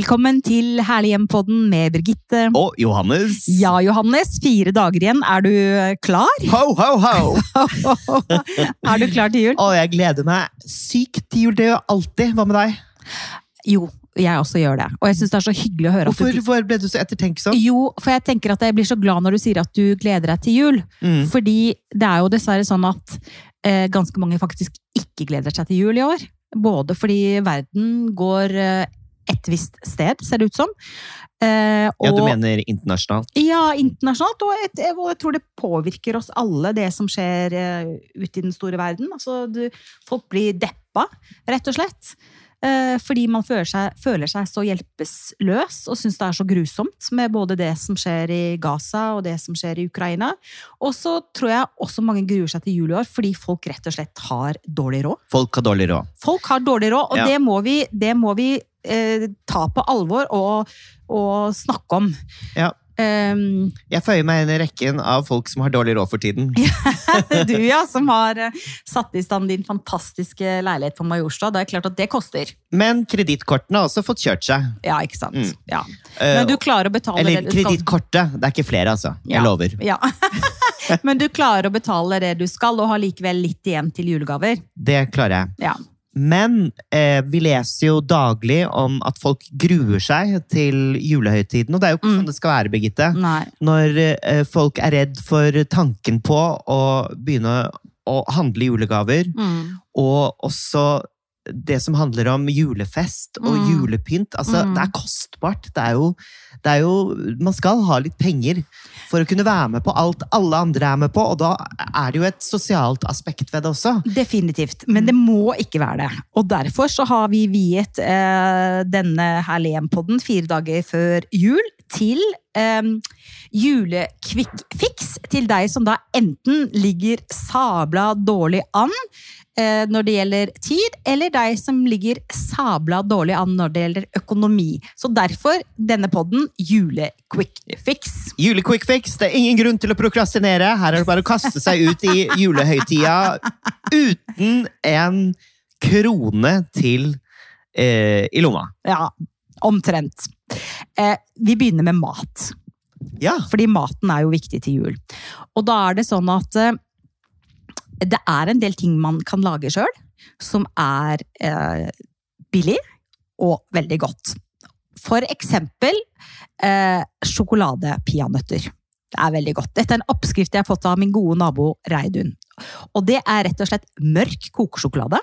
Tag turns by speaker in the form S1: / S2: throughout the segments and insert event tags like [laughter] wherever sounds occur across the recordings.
S1: Velkommen til Herlig hjem-podden med Birgitte.
S2: Og Johannes.
S1: Ja, Johannes. Fire dager igjen. Er du klar?
S2: Ho, ho, ho! [laughs]
S1: er du klar til jul?
S2: Å, jeg gleder meg sykt til jul. Det gjør jeg alltid. Hva med deg?
S1: Jo, jeg også gjør det. Og jeg syns det er så hyggelig å høre
S2: Hvorfor,
S1: at du
S2: hvorfor ble du så ettertenksom?
S1: Jo, for jeg tenker at jeg blir så glad når du sier at du gleder deg til jul.
S2: Mm.
S1: Fordi det er jo dessverre sånn at eh, ganske mange faktisk ikke gleder seg til jul i år. Både fordi verden går eh, et visst sted, ser det ut som. Eh,
S2: Ja, du mener internasjonalt?
S1: Ja, internasjonalt. Og jeg, jeg tror det påvirker oss alle, det som skjer eh, ute i den store verden. Altså, du, folk blir deppa, rett og slett. Eh, fordi man føler seg, føler seg så hjelpeløs og syns det er så grusomt med både det som skjer i Gaza og det som skjer i Ukraina. Og så tror jeg også mange gruer seg til jul i år fordi folk rett og slett har dårlig råd.
S2: Folk har dårlig råd.
S1: Folk har dårlig råd, og
S2: Ja.
S1: det må vi, det må vi eh, ta på alvor og, og snakke om.
S2: Ja.
S1: Um,
S2: Jeg føyer meg inn i rekken av folk som har dårlig råd for tiden. [laughs]
S1: du, ja, som har eh, satt i stand din fantastiske leilighet på Majorstua. Det er klart at det koster.
S2: Men kredittkortene har også fått kjørt seg.
S1: Ja, ikke sant?
S2: Mm.
S1: Ja.
S2: Eh,
S1: Men du klarer å betale
S2: Eller kredittkortet. Det er ikke flere, altså. Jeg
S1: Ja.
S2: lover.
S1: Ja. [laughs] Men du klarer å betale det du skal, og har likevel litt igjen til julegaver.
S2: Det klarer jeg.
S1: Ja.
S2: Men eh, vi leser jo daglig om at folk gruer seg til julehøytiden. Og det er jo ikke
S1: Mm.
S2: sånn det skal være, Birgitte.
S1: Nei.
S2: Når eh, folk er redd for tanken på å begynne å handle julegaver,
S1: Mm.
S2: og også det som handler om julefest og
S1: Mm.
S2: julepynt. Altså,
S1: Mm.
S2: det er kostbart. Det er, jo, det er jo Man skal ha litt penger for å kunne være med på alt alle andre er med på, og da er det jo et sosialt aspekt ved det også.
S1: Definitivt, men det må ikke være det. Og derfor så har vi viet eh, denne Herlem-podden fire dager før jul til eh, julekvikkfiks til deg som da enten ligger sabla dårlig an når det gjelder tid, eller deg som ligger sabla dårlig an når det gjelder økonomi. Så derfor denne podden Julequickfix.
S2: Julequickfix, det er ingen grunn til å prokrastinere. Her er det bare å kaste seg ut i julehøytida uten en krone til eh, i lomma.
S1: Ja, omtrent. Eh, vi begynner med mat.
S2: Ja.
S1: Fordi maten er jo viktig til jul. Og da er det sånn at eh, det er en del ting man kan lage sjøl, som er eh, billig og veldig godt. For eksempel eh, sjokoladepeanøtter. Det er veldig godt. Dette er en oppskrift jeg har fått av min gode nabo Reidun. Og det er rett og slett mørk kokesjokolade.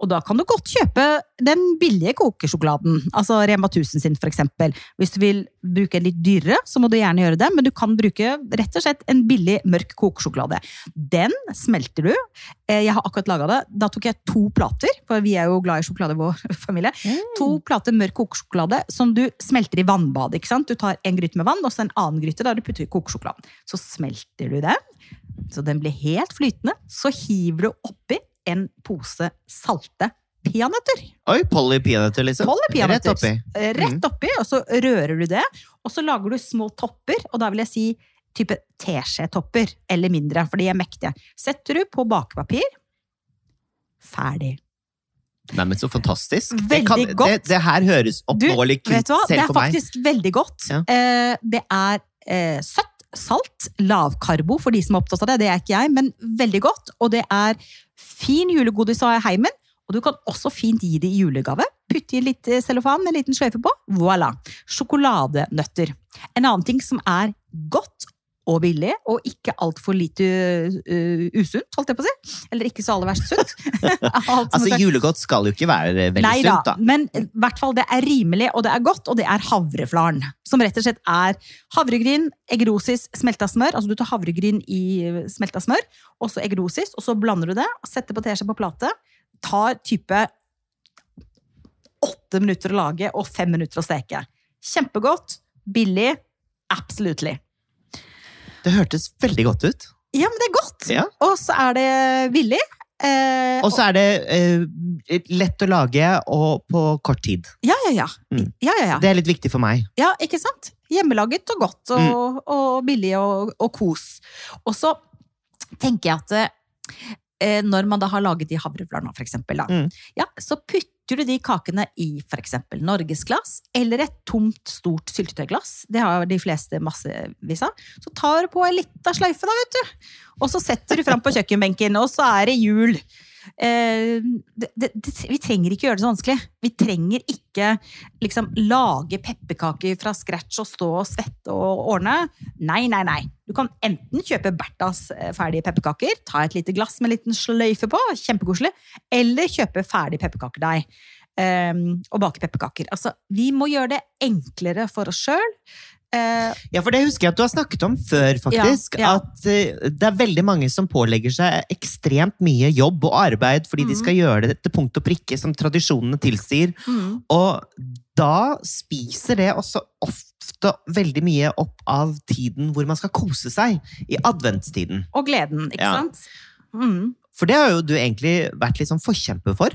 S1: Og da kan du godt kjøpe den billige kokesjokoladen, altså Rema 1000 sin eksempel. Hvis du vil bruke en litt dyrere, så må du gjerne gjøre det, men du kan bruke rett og slett en billig mørk kokesjokolade. Den smelter du. Eh, Jeg har akkurat laga det. Da tok jeg to plater, for vi er jo glad i sjokolade i vår [laughs] familie. To plater mørk kokesjokolade som du smelter i vannbad. ikke sant? Du tar en gryte med vann, og så en annen gryte der du putter i kokesjokoladen. Så smelter du den, så den blir helt flytende. Så hiver du oppi en pose salte peanøtter.
S2: Oi, Polly peanøtter, liksom.
S1: Polly peanøtter.
S2: Rett oppi.
S1: Eh, Rett oppi, og så rører du det. Og så lager du små topper, og da vil jeg si type teskjetopper eller mindre, for de er mektige. Setter du på bakepapir. Ferdig.
S2: Nei, men så fantastisk. det,
S1: Veldig
S2: kan,
S1: godt.
S2: Det, det her høres oppnåelig
S1: Vet
S2: selv
S1: du hva? Det er
S2: faktisk meg.
S1: veldig godt.
S2: Ja.
S1: Eh, det er eh, søtt, salt, lavkarbo for de som er opptatt av det. Det er ikke jeg, men veldig godt. Og det er fin julegodis å ha i heimen. Og du kan også fint gi det i julegave. Putte i litt cellofan med en liten sløyfe på. Voilà! Sjokoladenøtter. En annen ting som er godt og billig, og ikke altfor lite uh, usunt, holdt jeg på å si. Eller ikke så aller verst sunt. [laughs]
S2: Altså, Julegodt skal jo ikke være veldig
S1: Nei
S2: sunt, da.
S1: men i hvert fall det er rimelig, og det er godt, og det er havreflaren. Som rett og slett er havregryn, eggerosis, smelta smør. Altså du tar havregryn i smelta smør, og så eggerosis, og så blander du det, setter på teskje på plate. Tar type åtte minutter å lage og fem minutter å steke. Kjempegodt, billig, absolutely.
S2: Det hørtes veldig godt ut.
S1: Ja, men det er godt!
S2: Ja.
S1: Og så er det billig. Eh,
S2: Og så er det eh, lett å lage og på kort tid.
S1: ja, ja, ja.
S2: Mm.
S1: ja, ja, ja.
S2: Det er litt viktig for meg.
S1: Ja, ikke sant? Hjemmelaget og godt og, og billig og, og kos. Og så tenker jeg at eh, når man da har laget de havreflarene, for eksempel, da,
S2: Mm.
S1: ja, så putter putter du de kakene i f.eks. norgesglass eller et tomt, stort syltetøyglass. Det har de fleste massevis av. Så tar du på ei lita sløyfe, da, vet du. Og så setter du fram på kjøkkenbenken, og så er det jul. Eh, det, det, vi trenger ikke gjøre det så vanskelig. Vi trenger ikke liksom lage pepperkaker fra scratch og stå og svette og ordne. Nei, nei, nei. Du kan enten kjøpe Berthas eh, ferdige pepperkaker, ta et lite glass med en liten sløyfe på, kjempekoselig, eller kjøpe ferdig pepperkakedeig. Um, og bake pepperkaker. Altså, vi må gjøre det enklere for oss sjøl. Uh,
S2: Ja, for det husker jeg at du har snakket om før, faktisk.
S1: Ja, ja.
S2: At eh, det er veldig mange som pålegger seg ekstremt mye jobb og arbeid fordi de
S1: Mhm.
S2: skal gjøre det til punkt og prikke, som tradisjonene tilsier.
S1: mm,
S2: Og da spiser det også ofte veldig mye opp av tiden hvor man skal kose seg. I adventstiden.
S1: og gleden, ikke
S2: Ja.
S1: sant? Mm.
S2: For det har jo du egentlig vært litt sånn forkjemper for.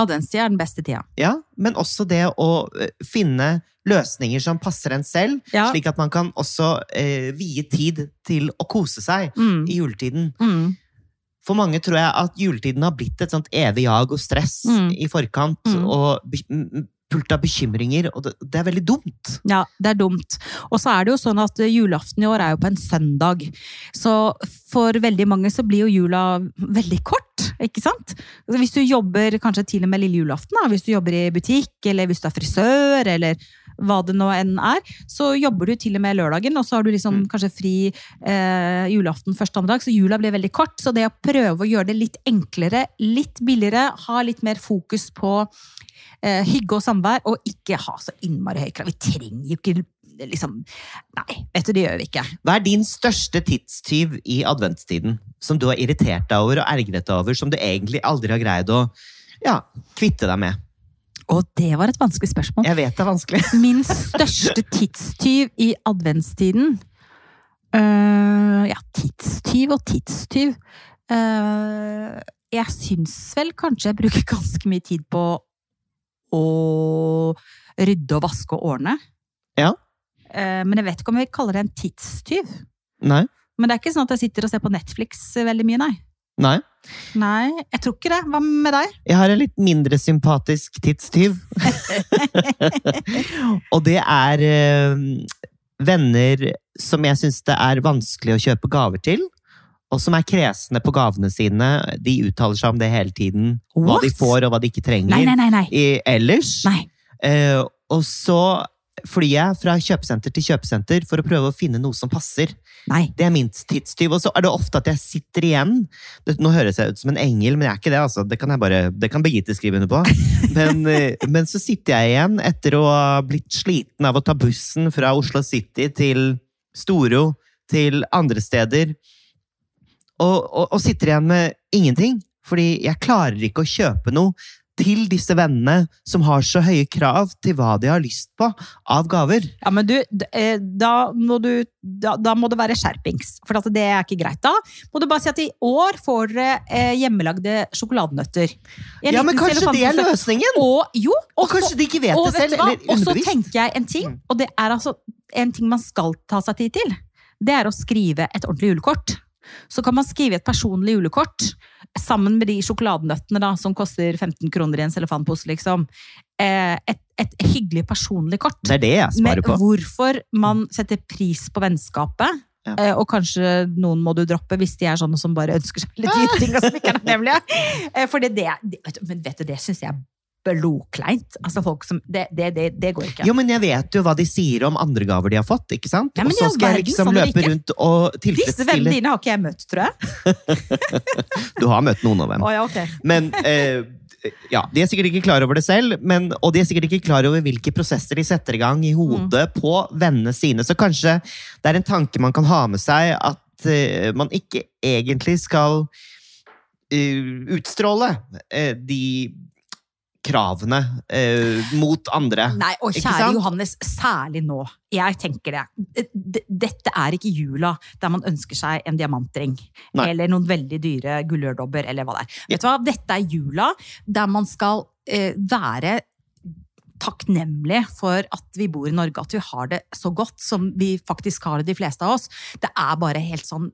S1: Adventstida er den beste tida.
S2: Ja, men også det å eh, finne løsninger som passer en selv,
S1: Ja.
S2: slik at man kan også eh, vie tid til å kose seg
S1: Mm.
S2: i juletiden.
S1: Mm.
S2: For mange tror jeg at juletiden har blitt et sånt evig jag og stress
S1: Mm.
S2: i forkant,
S1: Mm.
S2: og fullt av bekymringer, og det, det er veldig dumt.
S1: Ja, det er dumt. Og så er det jo sånn at julaften i år er jo på en søndag. Så for veldig mange så blir jo jula veldig kort, ikke sant? Hvis du jobber kanskje til og med lille julaften, da, hvis du jobber i butikk, eller hvis du er frisør, eller hva det nå enn er, så jobber du til og med lørdagen, og så har du liksom
S2: Mm.
S1: kanskje fri eh, julaften første andre så jula blir veldig kort. Så det å prøve å gjøre det litt enklere, litt billigere, ha litt mer fokus på eh, hygge og samvær, og ikke ha så innmari høye krav. Vi trenger jo ikke liksom Nei, vet du, det gjør vi ikke.
S2: Hva er din største tidstyv i adventstiden, som du har irritert deg over og ergret deg over, som du egentlig aldri har greid å ja, kvitte deg med?
S1: Og det var et vanskelig spørsmål.
S2: Jeg vet det er vanskelig. [laughs]
S1: Min største tidstyv i adventstiden uh, Ja, tidstyv og tidstyv. Uh, jeg syns vel kanskje jeg bruker ganske mye tid på å rydde og vaske og ordne.
S2: Ja.
S1: Uh, men jeg vet ikke om jeg kaller det en tidstyv.
S2: Nei?
S1: Men det er ikke sånn at jeg sitter og ser på Netflix veldig mye, nei.
S2: Nei?
S1: Nei, jeg tror ikke det. Hva med deg?
S2: Jeg har en litt mindre sympatisk tidstyv. [laughs] og det er øh, venner som jeg syns det er vanskelig å kjøpe gaver til. Og som er kresne på gavene sine. De uttaler seg om det hele tiden. Hva de får, og hva de ikke trenger.
S1: Nei, nei, nei. nei.
S2: I, ellers.
S1: nei.
S2: Uh, og så flyr jeg fra kjøpesenter til kjøpesenter for å prøve å finne noe som passer.
S1: nei.
S2: Det er min tidstyv. Og så er det ofte at jeg sitter igjen det, Nå høres jeg ut som en engel, men jeg er ikke det. altså. Det kan, jeg bare, det kan Birgitte skrive under på. [laughs] Men, eh, men så sitter jeg igjen etter å ha blitt sliten av å ta bussen fra Oslo City til Storo, til andre steder, og, og, og sitter igjen med ingenting. Fordi jeg klarer ikke å kjøpe noe til disse vennene som har så høye krav til hva de har lyst på av gaver.
S1: Ja, men du, eh, da må du da, da må det være skjerpings, for det er ikke greit. Da må du bare si at i år får dere eh, hjemmelagde sjokoladenøtter. En
S2: Ja, men kanskje det er løsningen?
S1: Og jo,
S2: Og
S1: og
S2: kanskje de ikke vet
S1: og
S2: det selv,
S1: du
S2: eller
S1: Og så tenker jeg en ting,
S2: Mm.
S1: og det er altså en ting man skal ta seg tid til. Det er å skrive et ordentlig julekort. Så kan man skrive et personlig julekort sammen med de sjokoladenøttene da, som koster 15 kroner i en cellofanpose, liksom. Eh, et, et hyggelig personlig kort.
S2: Det er det jeg
S1: Med
S2: på.
S1: Med hvorfor man setter pris på vennskapet.
S2: Ja.
S1: Eh, og kanskje noen må du droppe hvis de er sånne som bare ønsker seg litt [laughs] ting. og som ikke er. Eh, for det, det, men vet du, det syns jeg er blodkleint. Altså folk som, det, det, det, det går ikke.
S2: Jo, men jeg vet jo hva de sier om andre gaver de har fått, ikke sant?
S1: Ja, men
S2: og så skal jeg liksom løpe rundt og tilfredsstille
S1: Disse vennene dine har ikke jeg møtt, tror jeg. [laughs]
S2: Du har møtt noen av dem.
S1: Oh, ja, okay.
S2: Men eh, ja, de er sikkert ikke klar over det selv, men, og de er sikkert ikke klar over hvilke prosesser de setter i gang i hodet
S1: Mm.
S2: på vennene sine. Så kanskje det er en tanke man kan ha med seg, at eh, man ikke egentlig skal uh, utstråle eh, de kravene eh, mot andre.
S1: Nei, og kjære? Johannes, særlig nå. Jeg tenker det. D- Dette er ikke jula der man ønsker seg en diamantring.
S2: Nei.
S1: Eller noen veldig dyre gullørdobber, eller hva det er. Vet du hva? Dette er jula der man skal eh, være takknemlig for at vi bor i Norge, at vi har det så godt som vi faktisk har det, de fleste av oss. Det er bare helt sånn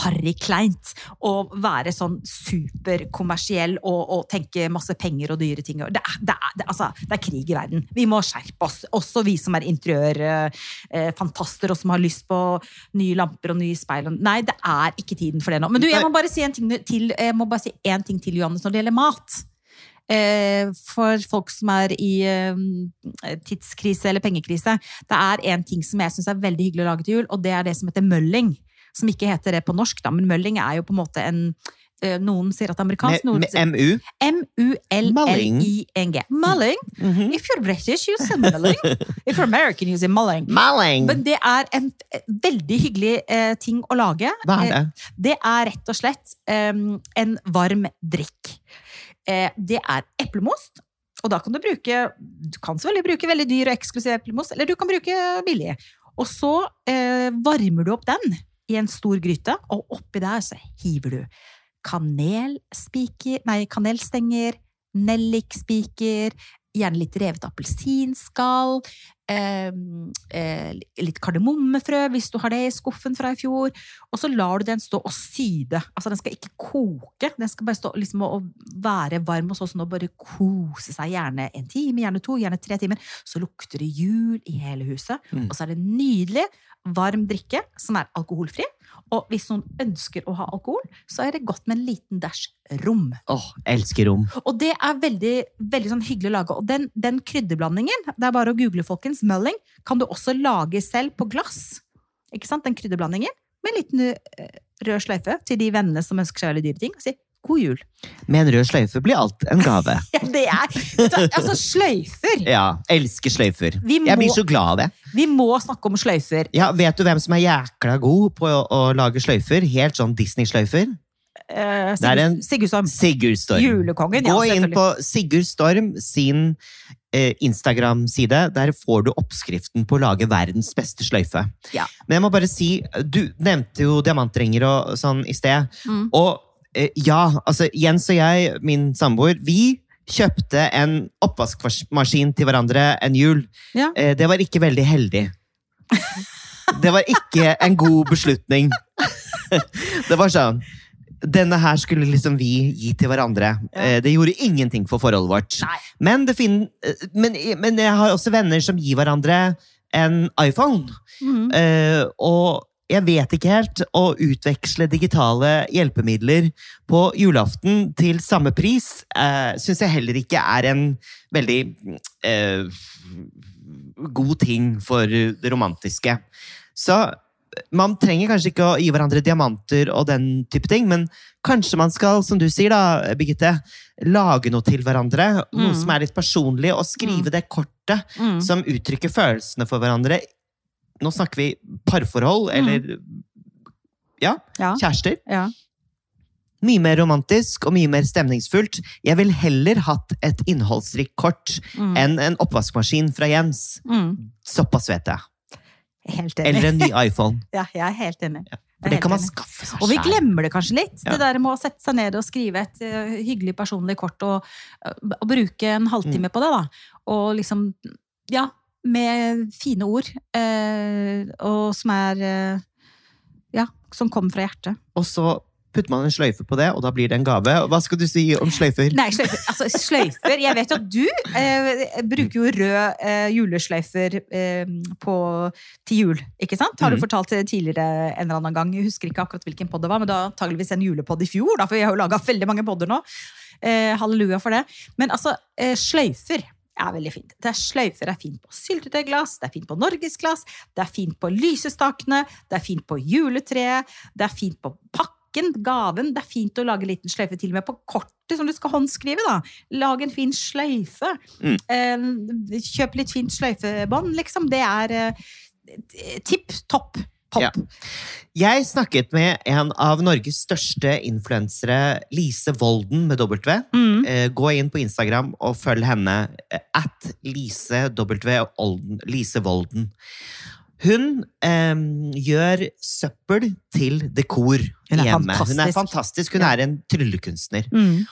S1: harry kleint å være sånn superkommersiell og, og tenke masse penger og dyre ting. Det er, det, er, det, altså, det er krig i verden. Vi må skjerpe oss. Også vi som er interiørfantaster og som har lyst på nye lamper og nye speil. Nei, det er ikke tiden for det nå. Men du, jeg må bare si en ting til, jeg må bare si en ting til Johannes, når det gjelder mat. Eh, for folk som er i eh, tidskrise eller pengekrise. Det er en ting som jeg syns er veldig hyggelig å lage til jul, og det er det som heter mølling. Som ikke heter det på norsk, da, men mølling er jo på en måte en eh, noen sier at det er amerikansk. Noen
S2: sier MU?
S1: M-u-l-l-i-n-g. Mulling.
S2: Mm -hmm.
S1: If you're British, you say mulling. If you're American, you say mulling.
S2: mulling.
S1: Men det er en veldig hyggelig eh, ting å lage.
S2: Hva er det?
S1: Eh, det er rett og slett eh, en varm drikk. Eh, det er eplemost. Og da kan du bruke Du kan selvfølgelig bruke veldig dyr og eksklusiv eplemost, eller du kan bruke billig. Og så eh, varmer du opp den i en stor gryte, og oppi der så hiver du kanelspiker, nei, kanelstenger, nellikspiker, gjerne litt revet appelsinskall, eh, eh, litt kardemommefrø hvis du har det i skuffen fra i fjor. Og så lar du den stå og syde. Altså, den skal ikke koke, den skal bare stå liksom, og være varm og sånn og bare kose seg. Gjerne en time, gjerne to, gjerne tre timer. Så lukter det jul i hele huset.
S2: Mm.
S1: Og så er det nydelig, varm drikke som er alkoholfri. Og hvis noen ønsker å ha alkohol, så er det godt med en liten dæsj rom.
S2: Åh, elsker rom.
S1: Og det er veldig, veldig sånn hyggelig å lage. Og den, den krydderblandingen, det er bare å google, folkens, mulling, kan du også lage selv på glass. Ikke sant? Den krydderblandingen med en liten eh, rød sløyfe til de vennene som ønsker seg veldig dyre ting. Og si god jul.
S2: Med en rød sløyfe blir alt en gave. [laughs]
S1: Ja, det er Altså, sløyfer!
S2: Ja, elsker sløyfer.
S1: Må-
S2: Jeg blir så glad av det.
S1: Vi må snakke om sløyfer.
S2: Ja, Vet du hvem som er jækla god på å, å lage sløyfer? Helt sånn Disney-sløyfer?
S1: Eh,
S2: en-
S1: Sigurd Storm.
S2: Sigurd Storm.
S1: Julekongen, ja.
S2: Gå inn på Sigurd Storm sin eh, Instagram-side. Der får du oppskriften på å lage verdens beste sløyfe.
S1: Ja.
S2: Men jeg må bare si, du nevnte jo diamantringer og sånn i sted.
S1: Mm.
S2: Og ja, altså Jens og jeg, min samboer, vi kjøpte en oppvaskmaskin til hverandre en jul.
S1: Ja.
S2: Eh, det var ikke veldig heldig. Det var ikke en god beslutning. [laughs] Det var sånn Denne her skulle liksom vi gi til hverandre.
S1: Ja.
S2: Eh, Det gjorde ingenting for forholdet vårt. Men, eh, men, men jeg har også venner som gir hverandre en iPhone.
S1: Mm.
S2: Eh, og jeg vet ikke helt å utveksle digitale hjelpemidler på julaften til samme pris, eh, syns jeg heller ikke er en veldig eh, god ting for det romantiske. Så man trenger kanskje ikke å gi hverandre diamanter og den type ting, men kanskje man skal, som du sier da, Birgitte, lage noe til hverandre. Noe
S1: Mm.
S2: som er litt personlig, og skrive det kortet
S1: Mm.
S2: som uttrykker følelsene for hverandre. Nå snakker vi parforhold, eller ja,
S1: Ja.
S2: kjærester.
S1: ja.
S2: Mye mer romantisk og mye mer stemningsfullt. Jeg vil heller hatt et innholdsrikt kort
S1: Mm.
S2: enn en oppvaskmaskin fra Jens.
S1: Mm.
S2: Såpass vet jeg.
S1: Helt enig.
S2: Eller en ny iPhone. [laughs]
S1: Ja, jeg er helt enig.
S2: For
S1: er
S2: det kan man skaffe seg
S1: Og vi glemmer det kanskje litt.
S2: Ja.
S1: Det der med å sette seg ned og skrive et eh, hyggelig personlig kort og, eh, og bruke en halvtime
S2: Mm.
S1: på det. da. Og liksom, ja, med fine ord. eh, og som er eh, Ja, som kommer fra hjertet.
S2: Og så putter man en sløyfe på det, og da blir det en gave. Hva skal du si om sløyfer?
S1: Nei, sløyfer. Altså, sløyfer. Jeg vet jo at du eh, bruker jo rød eh, julesløyfer eh, på, til jul, ikke sant? Har du
S2: Mhm.
S1: fortalt det tidligere en eller annen gang? Jeg husker ikke akkurat hvilken podd det var, men da antageligvis en julepodd i fjor, da, for vi har jo laga veldig mange podder nå. Eh, halleluja for det. Men altså, sløyfer er veldig fint. Det er sløyfer er fint på syltetøyglass, det er fint på norgesglass, det er fint på lysestakene, det er fint på juletreet, det er fint på pakken, gaven. Det er fint å lage en liten sløyfe til og med på kortet som du skal håndskrive. da. Lag en fin sløyfe.
S2: Mm.
S1: Eh, kjøp litt fint sløyfebånd, liksom. Det er eh, tipp topp pop.
S2: Ja. Jeg snakket med en av Norges største influensere, Lise Volden med W.
S1: Mm.
S2: Eh, Gå inn på Instagram og følg henne. eh, At Lise W. Olden, Lise Volden. Hun eh, gjør søppel til dekor
S1: Hun
S2: hjemme. Hun er
S1: fantastisk.
S2: fantastisk. Hun
S1: Ja.
S2: er en tryllekunstner.
S1: Mm.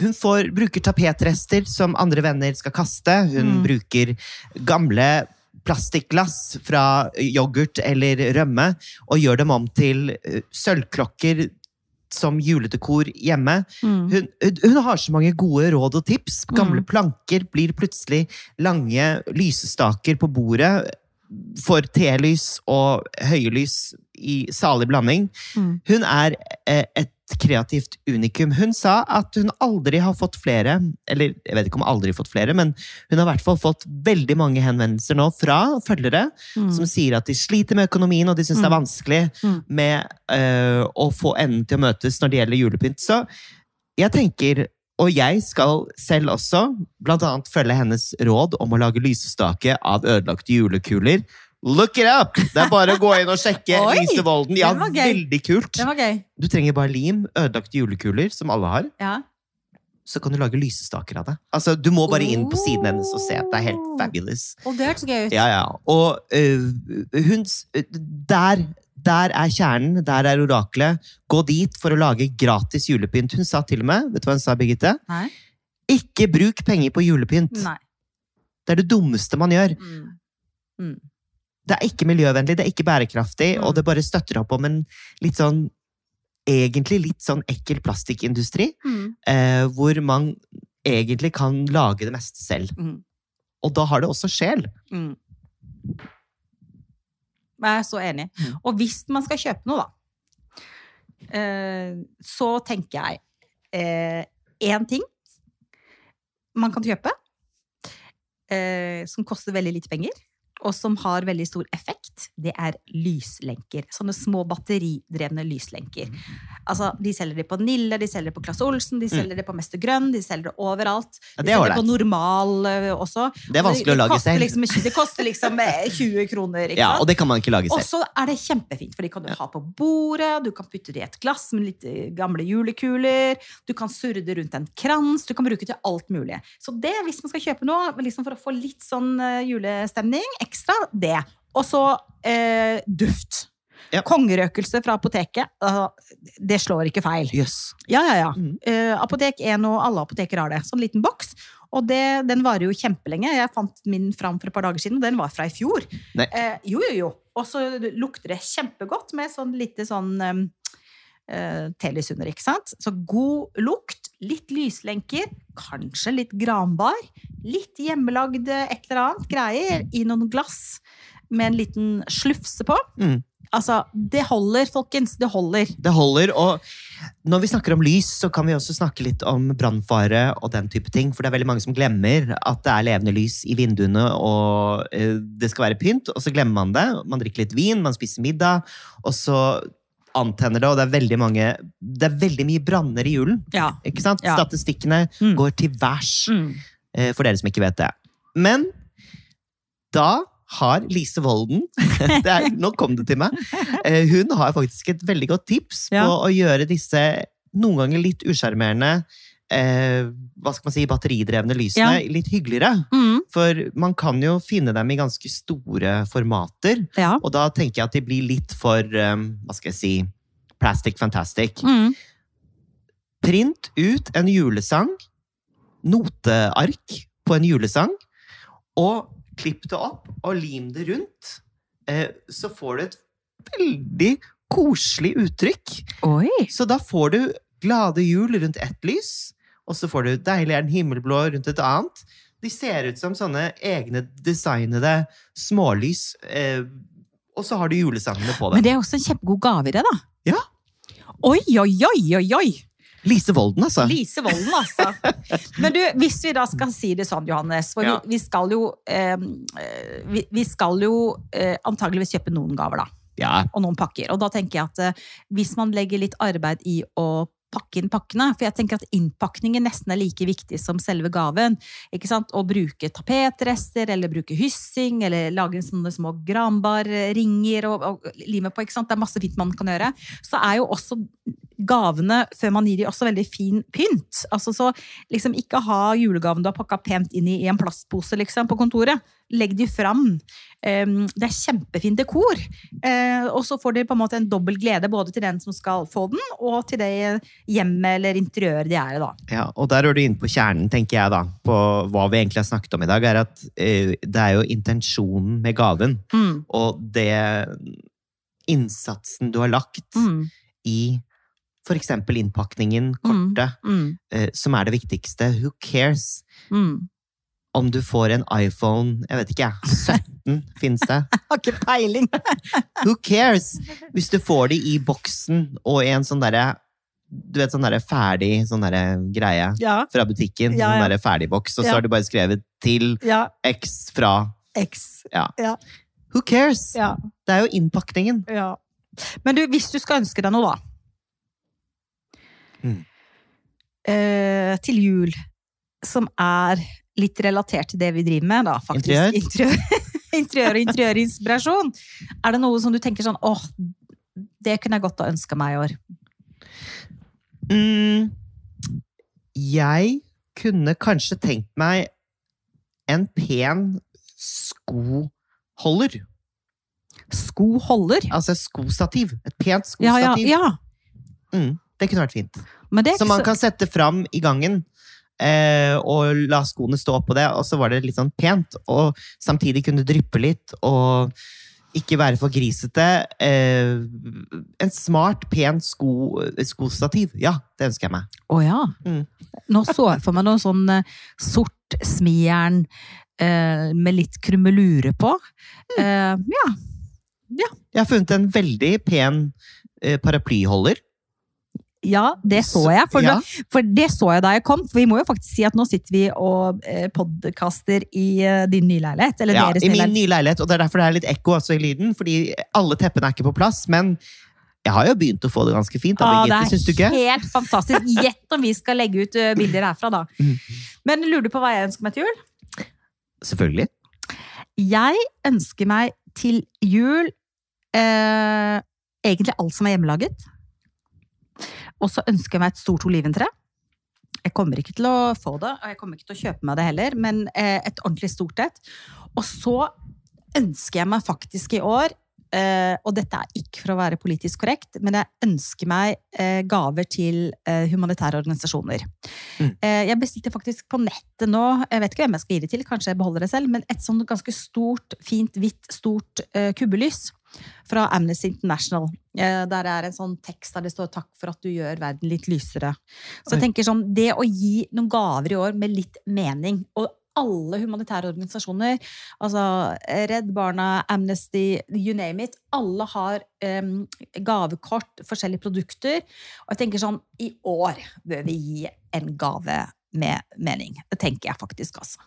S2: Hun får, bruker tapetrester som andre venner skal kaste. Hun
S1: Mm.
S2: bruker gamle plastikkglass fra yoghurt eller rømme og gjør dem om til eh, sølvklokker som juledekor hjemme.
S1: Mm.
S2: Hun, hun, har så mange gode råd og tips. Gamle
S1: Mm.
S2: planker blir plutselig lange lysestaker på bordet for telys og høyelys i salig blanding.
S1: Mm.
S2: Hun er eh, et kreativt unikum. Hun sa at hun aldri har fått flere, eller jeg vet ikke om aldri fått flere, men hun har i hvert fall fått veldig mange henvendelser nå fra følgere
S1: Mm.
S2: som sier at de sliter med økonomien, og de syns det er vanskelig
S1: Mm.
S2: med eh, å få enden til å møtes når det gjelder julepynt. Så jeg tenker, og jeg skal selv også, annet følge hennes råd om å lage lysestake av ødelagte julekuler. Look it up! Det er bare å gå inn og sjekke [laughs]
S1: Oi,
S2: Lise Volden. Ja, veldig kult.
S1: Det var gøy.
S2: Du trenger bare lim, ødelagte julekuler, som alle har.
S1: Ja.
S2: Så kan du lage lysestaker av det. Altså, Du må bare inn på siden hennes og se. Det er helt fabulous.
S1: Og det hørtes gøy ut.
S2: Ja, ja. Og uh, hun Der der er kjernen, der er oraklet. Gå dit for å lage gratis julepynt. Hun sa til og med, vet du hva hun sa, Birgitte?
S1: Nei?
S2: Ikke bruk penger på julepynt.
S1: Nei.
S2: Det er det dummeste man gjør.
S1: Mm. Mm.
S2: Det er ikke miljøvennlig, det er ikke bærekraftig,
S1: Mm.
S2: og det bare støtter opp om en litt sånn Egentlig litt sånn ekkel plastikkindustri,
S1: Mm.
S2: eh, hvor man egentlig kan lage det meste selv.
S1: Mm.
S2: Og da har det også sjel.
S1: Mm. Jeg er så enig.
S2: Mm.
S1: Og hvis man skal kjøpe noe, da, eh, så tenker jeg én ting man kan kjøpe, eh, som koster veldig lite penger, og som har veldig stor effekt, det er lyslenker. Sånne små batteridrevne lyslenker. Altså, de selger det på Nille, de selger det på Claes Olsen, de selger det på Mester Grønn, de selger det overalt.
S2: Ja,
S1: De
S2: det er
S1: selger det på normal eh, også.
S2: Det er vanskelig å lage selv.
S1: Liksom, det koster liksom eh, 20 kroner, ikke
S2: Ja, og det kan man ikke lage selv.
S1: Og så er det kjempefint, for de kan du ha på bordet, du kan putte det i et glass med litt eh, gamle julekuler, du kan surre det rundt en krans, du kan bruke det til alt mulig. Så det, hvis man skal kjøpe noe liksom for å få litt sånn eh, julestemning, ekstra, det. Og så eh, duft.
S2: Ja.
S1: Kongerøkelse fra apoteket, altså, det slår ikke feil.
S2: Yes.
S1: Ja, ja, ja.
S2: Mm.
S1: Eh, Apotek 1 og alle apoteker har det. Sånn liten boks. Og det, den varer jo kjempelenge. Jeg fant min fram for et par dager siden, og den var fra i fjor. Eh, jo, jo, jo. Og så lukter det kjempegodt med sånn lite sånn um, eh, Telysunder, ikke sant? Så god lukt, litt lyslenker, kanskje litt granbar, litt hjemmelagd et eller annet greier i noen glass med en liten slufse på.
S2: Mm.
S1: Altså, det holder, folkens. Det holder.
S2: Det holder. Og når vi snakker om lys, så kan vi også snakke litt om brannfare og den type ting. For det er veldig mange som glemmer at det er levende lys i vinduene, og eh, det skal være pynt, og så glemmer man det. Man drikker litt vin, man spiser middag, og så antenner det, og det er veldig mange Det er veldig mye branner i julen.
S1: Ja.
S2: Ikke sant?
S1: Ja.
S2: Statistikkene
S1: Mm.
S2: går til værs,
S1: Mm.
S2: eh, for dere som ikke vet det. Men da har Lise Volden [laughs] det er, Nå kom det til meg. Eh, Hun har faktisk et veldig godt tips
S1: Ja.
S2: på å gjøre disse noen ganger litt usjarmerende eh, hva skal man si, batteridrevne lysene litt hyggeligere.
S1: Mm.
S2: For man kan jo finne dem i ganske store formater.
S1: Ja.
S2: Og da tenker jeg at de blir litt for eh, hva skal jeg si, plastic fantastic.
S1: Mm.
S2: Print ut en julesang, noteark på en julesang, og klipp det opp og lim det rundt. Eh, Så får du et veldig koselig uttrykk.
S1: Oi!
S2: Så da får du glade jul rundt ett lys, og så får du deilig er den himmelblå rundt et annet. De ser ut som sånne egne designede smålys, eh, og så har du julesangene på dem.
S1: Men det er også en kjempegod det, da.
S2: Ja.
S1: Oi, oi, oi, oi, oi!
S2: Lise Volden, altså.
S1: Lise Volden, altså. [laughs] Men du, hvis vi da skal si det sånn, Johannes For
S2: Ja.
S1: vi, skal jo eh, vi, vi skal jo eh, antageligvis kjøpe noen gaver, da.
S2: Ja,
S1: Og noen pakker. Og da tenker jeg at eh, hvis man legger litt arbeid i å pakke inn pakkene, for jeg tenker at innpakningen nesten er like viktig som selve gaven. ikke sant? Å bruke tapetrester, eller bruke hyssing, eller lage sånne små granbarringer og, og lime på. ikke sant? Det er masse fint man kan gjøre. Så er jo også gavene før man gir dem også veldig fin pynt. Altså så liksom ikke ha julegaven du har pakka pent inn i, i en plastpose liksom, på kontoret. Legg de fram. Um, det er kjempefin dekor. Uh, og så får de på en måte en dobbel glede både til den som skal få den, og til det hjemmet eller interiøret de er i. da.
S2: Ja, og der er du inne på kjernen, tenker jeg da, på hva vi egentlig har snakket om i dag. er at eh, Det er jo intensjonen med gaven,
S1: Mm,
S2: og det innsatsen du har lagt
S1: mm,
S2: i for eksempel innpakningen, kortet,
S1: mm,
S2: eh, som er det viktigste. Who cares?
S1: mm.
S2: Om du får en iPhone, jeg vet ikke 17 [laughs] fins det?
S1: Har ikke peiling.
S2: Who cares? Hvis du får de i boksen og i en sånn derre Du vet sånn der ferdig sånn der greie
S1: Ja,
S2: fra butikken.
S1: Ja,
S2: Sånn
S1: ja.
S2: derre ferdigboks, og så
S1: Ja.
S2: har du bare skrevet 'til. X fra
S1: X.
S2: Ja.
S1: Ja.
S2: Who cares?
S1: Ja.
S2: Det er jo innpakningen.
S1: Ja. Men du, hvis du skal ønske deg noe, da.
S2: Mm.
S1: Eh, til jul, som er litt relatert til det vi driver med, da, faktisk.
S2: Interiør?
S1: Interiør, [laughs] og interiørinspirasjon. Er det noe som du tenker sånn åh, det kunne jeg godt ha ønska meg i år?
S2: Mm, jeg kunne kanskje tenkt meg en pen skoholder.
S1: Skoholder?
S2: Altså skostativ. Et pent
S1: Ja, ja,
S2: skostativ.
S1: ja.
S2: Mm, det kunne vært fint.
S1: Ikke
S2: man
S1: så
S2: kan sette fram i gangen. Eh, og la skoene stå på det, og så var det litt sånn pent. Og samtidig kunne dryppe litt, og ikke være for grisete. Eh, en smart, pen sko, skostativ. Ja, det ønsker jeg meg.
S1: Å ja.
S2: Mm.
S1: Nå så jeg for meg noe sånn eh, sort smijern eh, med litt krumelure på. Eh, ja.
S2: Jeg har funnet en veldig pen eh, paraplyholder.
S1: Ja, det så jeg. For,
S2: Ja.
S1: det, for det så jeg da jeg kom. For vi må jo faktisk si at nå sitter vi og eh, podcaster i eh, din nye leilighet. Eller
S2: Ja,
S1: deres
S2: I min
S1: leilighet.
S2: nye leilighet, og det er derfor det er litt ekko også i lyden. Fordi alle teppene er ikke på plass. Men jeg har jo begynt å få det ganske fint. Da,
S1: Ja,
S2: Birgitte, syns du
S1: det
S2: ikke?
S1: er helt fantastisk. Gjett om vi skal legge ut eh, bilder herfra, da. [laughs]
S2: Mm.
S1: Men lurer du på hva jeg ønsker meg til jul?
S2: Selvfølgelig.
S1: Jeg ønsker meg til jul eh, egentlig alt som er hjemmelaget. Og så ønsker jeg meg et stort oliventre. Jeg kommer ikke til å få det, og jeg kommer ikke til å kjøpe meg det heller, men eh, et ordentlig stort et. Og så ønsker jeg meg faktisk i år, og dette er ikke for å være politisk korrekt, men jeg ønsker meg eh, gaver til eh, humanitære organisasjoner.
S2: Mm.
S1: Eh, jeg bestilte faktisk på nettet nå, jeg vet ikke hvem jeg skal gi det til, kanskje jeg beholder det selv, men et sånn ganske stort, fint, hvitt, stort eh, kubbelys fra Amnesty International. Eh, der er en sånn tekst der det står 'takk for at du gjør verden litt lysere'. Så jeg tenker sånn, det å gi noen gaver i år med litt mening, og alle humanitære organisasjoner, altså Redd Barna, Amnesty, you name it, alle har um, gavekort, forskjellige produkter. Og jeg tenker sånn, i år bør vi gi en gave med mening. Det tenker jeg faktisk, altså.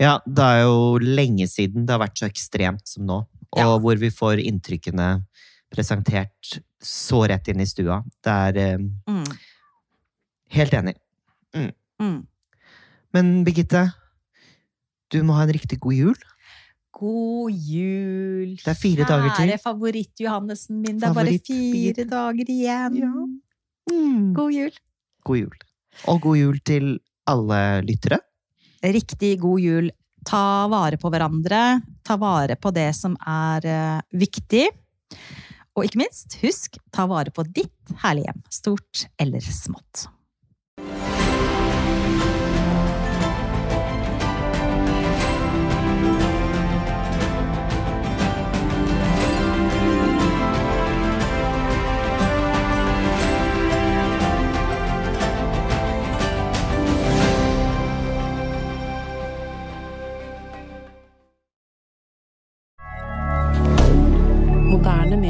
S2: Ja, det er jo lenge siden det har vært så ekstremt som nå. Og
S1: Ja.
S2: hvor vi får inntrykkene presentert så rett inn i stua. Det er um,
S1: Mm.
S2: helt enig.
S1: Mm.
S2: Men Birgitte, du må ha en riktig god jul.
S1: God jul!
S2: Det er fire dager til.
S1: Kjære favoritt-Johannessen min, det er bare fire dager igjen.
S2: Ja. Mm.
S1: God jul!
S2: God jul. Og god jul til alle lyttere.
S1: Riktig god jul. Ta vare på hverandre. Ta vare på det som er eh, viktig. Og ikke minst, husk, ta vare på ditt herlige hjem. Stort eller smått.